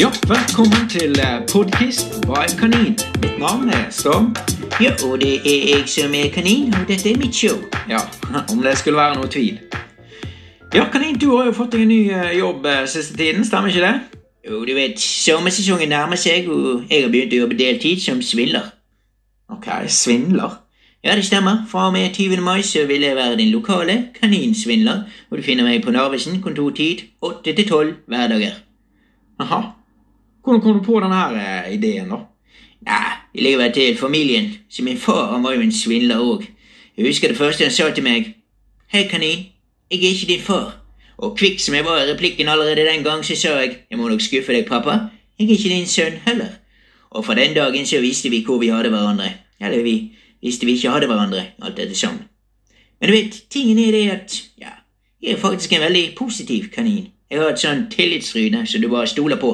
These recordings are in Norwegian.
Ja, velkommen til Podkist er Kanin. Mitt navn er Storm. Ja, og det er jeg som er kanin, og dette er mitt show. Ja, om det skulle være noe tvil. Ja, Kanin, du har jo fått deg en ny eh, jobb eh, siste tiden, stemmer ikke det? Jo, du vet, sommersesongen nærmer seg, og jeg har begynt å jobbe deltid som svindler. Ok, svindler? Ja, det stemmer. Fra og med 20. mai så vil jeg være din lokale kaninsvindler, og du finner meg på Narvesen kontortid 8 til 12 hverdager. Aha. Hvordan kom du på denne her, eh, ideen, da? Nei, det ligger vel til familien, så min far han var jo en svindler òg. Jeg husker det første han sa til meg. Hei, kanin, jeg er ikke din far. Og kvikk som jeg var i replikken allerede den gang, så sa jeg jeg må nok skuffe deg, pappa. Jeg er ikke din sønn heller. Og fra den dagen så visste vi hvor vi hadde hverandre. Eller vi visste vi ikke hadde hverandre, alt dette sammen. Men du vet, tingen er det at ja, jeg er faktisk en veldig positiv kanin. Jeg har et sånn tillitsryne som du bare stoler på.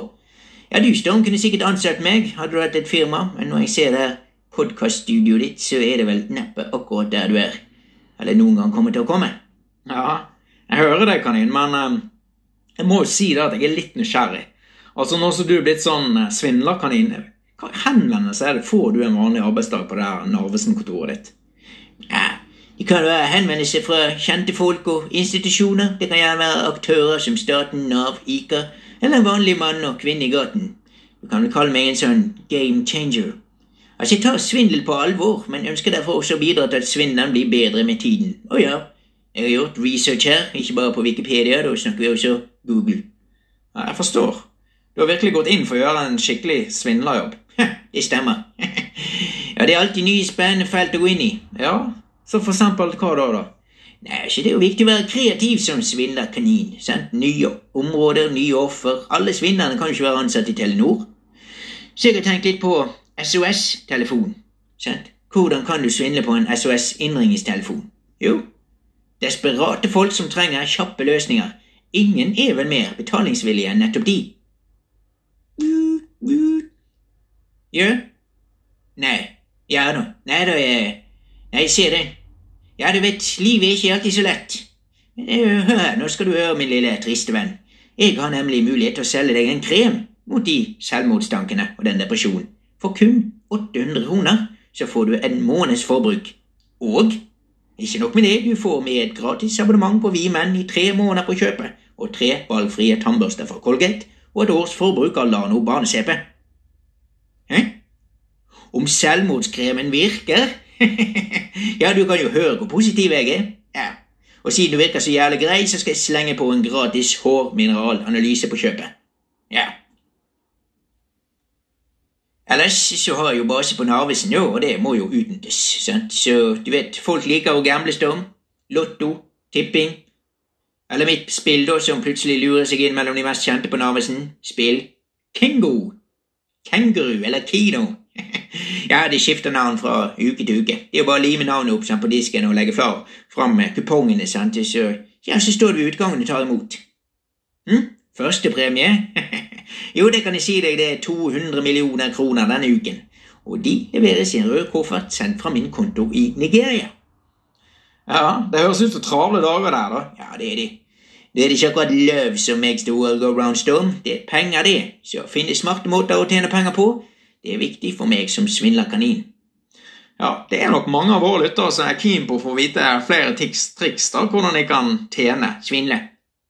Ja, du, Storm, kunne sikkert ansatt meg, hadde du hatt et firma, men når jeg ser det her podkaststudioet ditt, så er det vel neppe akkurat der du er. Eller noen gang kommer til å komme. Ja, jeg hører deg, kanin, men um, jeg må jo si det at jeg er litt nysgjerrig. Altså, Nå som du er blitt sånn uh, svindlerkanin, hva henvendelse er det får du en vanlig arbeidsdag på det her Narvesen-kontoret ditt? Ja, det kan være henvendelser fra kjente folk og institusjoner. Det kan gjerne være aktører som staten, Nav, ICA eller en vanlig mann og kvinne i gaten. Du kan vel kalle meg en sånn game changer. Altså, Jeg tar svindel på alvor, men ønsker derfor også å bidra til at svindelen blir bedre med tiden. Å ja, jeg har gjort research her, ikke bare på Wikipedia, da snakker vi også Google. Ja, jeg forstår. Du har virkelig gått inn for å gjøre en skikkelig svindlerjobb. Det stemmer. ja, det er alltid nye, spennende felt å gå inn i. Ja, så for eksempel hva da, da? Nei, så Det er jo viktig å være kreativ som svindlerkanin. sant? Nye områder, nye offer. Alle svindlerne kan jo ikke være ansatt i Telenor. Så jeg har tenkt litt på SOS-telefon. Hvordan kan du svindle på en SOS-innringningstelefon? Jo, desperate folk som trenger kjappe løsninger. Ingen er vel mer betalingsvillige enn nettopp de. Ja? Nei. Ja da. Nei da, jeg Nei, se den. Ja, du vet, livet er ikke alltid så lett. Men hør, nå skal du høre, min lille triste venn. Jeg har nemlig mulighet til å selge deg en krem mot de selvmordstankene og den depresjonen. For kun 800 kroner så får du en måneds forbruk. Og ikke nok med det, du får med et gratis abonnement på Vi menn i tre måneder på kjøpet, og tre valgfrie tannbørster fra Colgate og et års forbruk av Lano barne-CP. Hæ? Om selvmordskremen virker? ja, du kan jo høre hvor positiv jeg er. Ja. Og siden du virker så jævlig grei, så skal jeg slenge på en gratis hårmineralanalyse på kjøpet. Ja. Ellers så har jeg jo base på Narvesen nå, og det må jo utnyttes. sant? Så du vet, folk liker å gamble, Storm. Lotto, tipping. Eller mitt spill, da, som plutselig lurer seg inn mellom de mest kjente på Narvesen. Spill Kingo. Kenguru eller Kino. Ja, de skifter navn fra uke til uke. Det er jo bare å lime navnet opp sant, på disken og legge fram, kupongene, sant, så, ja, så står du ved utgangen og tar imot. Hm? Førstepremie? jo, det kan jeg si deg, det er 200 millioner kroner denne uken. Og de leveres i en rød koffert sendt fra min konto i Nigeria. Ja, det høres ut som travle dager der, da. Ja, det er de. Det er ikke akkurat løv som makes the world go round, Storm. Det er penger, det. Så finne smarte måter å tjene penger på. Det er viktig for meg som svindlerkanin. Ja, det er nok mange av våre lyttere som er keen på å få vite flere tics, triks da, hvordan de kan tjene. Svindle.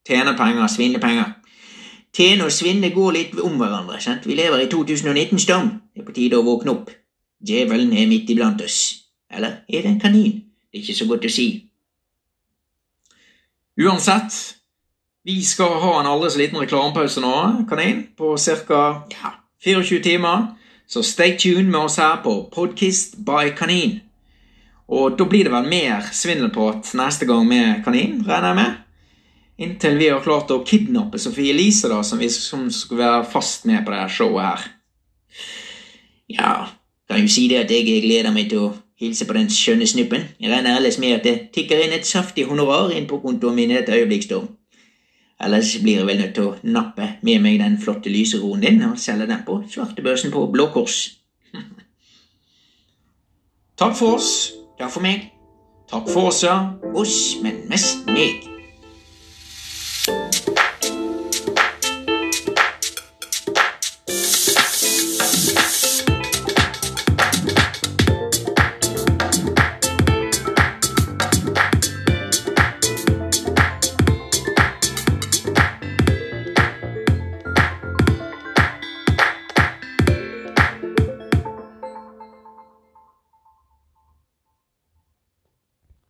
Tjene penger, svindle penger. Tjene og svindle går litt om hverandre. sant? Vi lever i 2019, Storm. Det er på tide å våkne opp. Djevelen er midt iblant oss. Eller er det en kanin? Det er ikke så godt å si. Uansett, vi skal ha en aldri så liten reklamepause nå, kanin, på ca. Ja, 24 timer. Så stay tuned med oss her på Podkist by Kanin. Og da blir det vel mer svindelprat neste gang med Kanin, regner jeg med. Inntil vi har klart å kidnappe Sofie Elise, da, som, vi, som skulle være fast med på det her showet her. Ja, kan jo si det at jeg gleder meg til å hilse på den skjønne snuppen. Jeg regner ellers med at det tikker inn et saftig honorar inn på kontoen min i et øyeblikk, Storm. Ellers blir jeg vel nødt til å nappe med meg den flotte lyseroen din og selge den på svartebørsen på Blå Kors. Takk for oss. Takk for meg. Takk for oss, ja. Oss, men mest meg.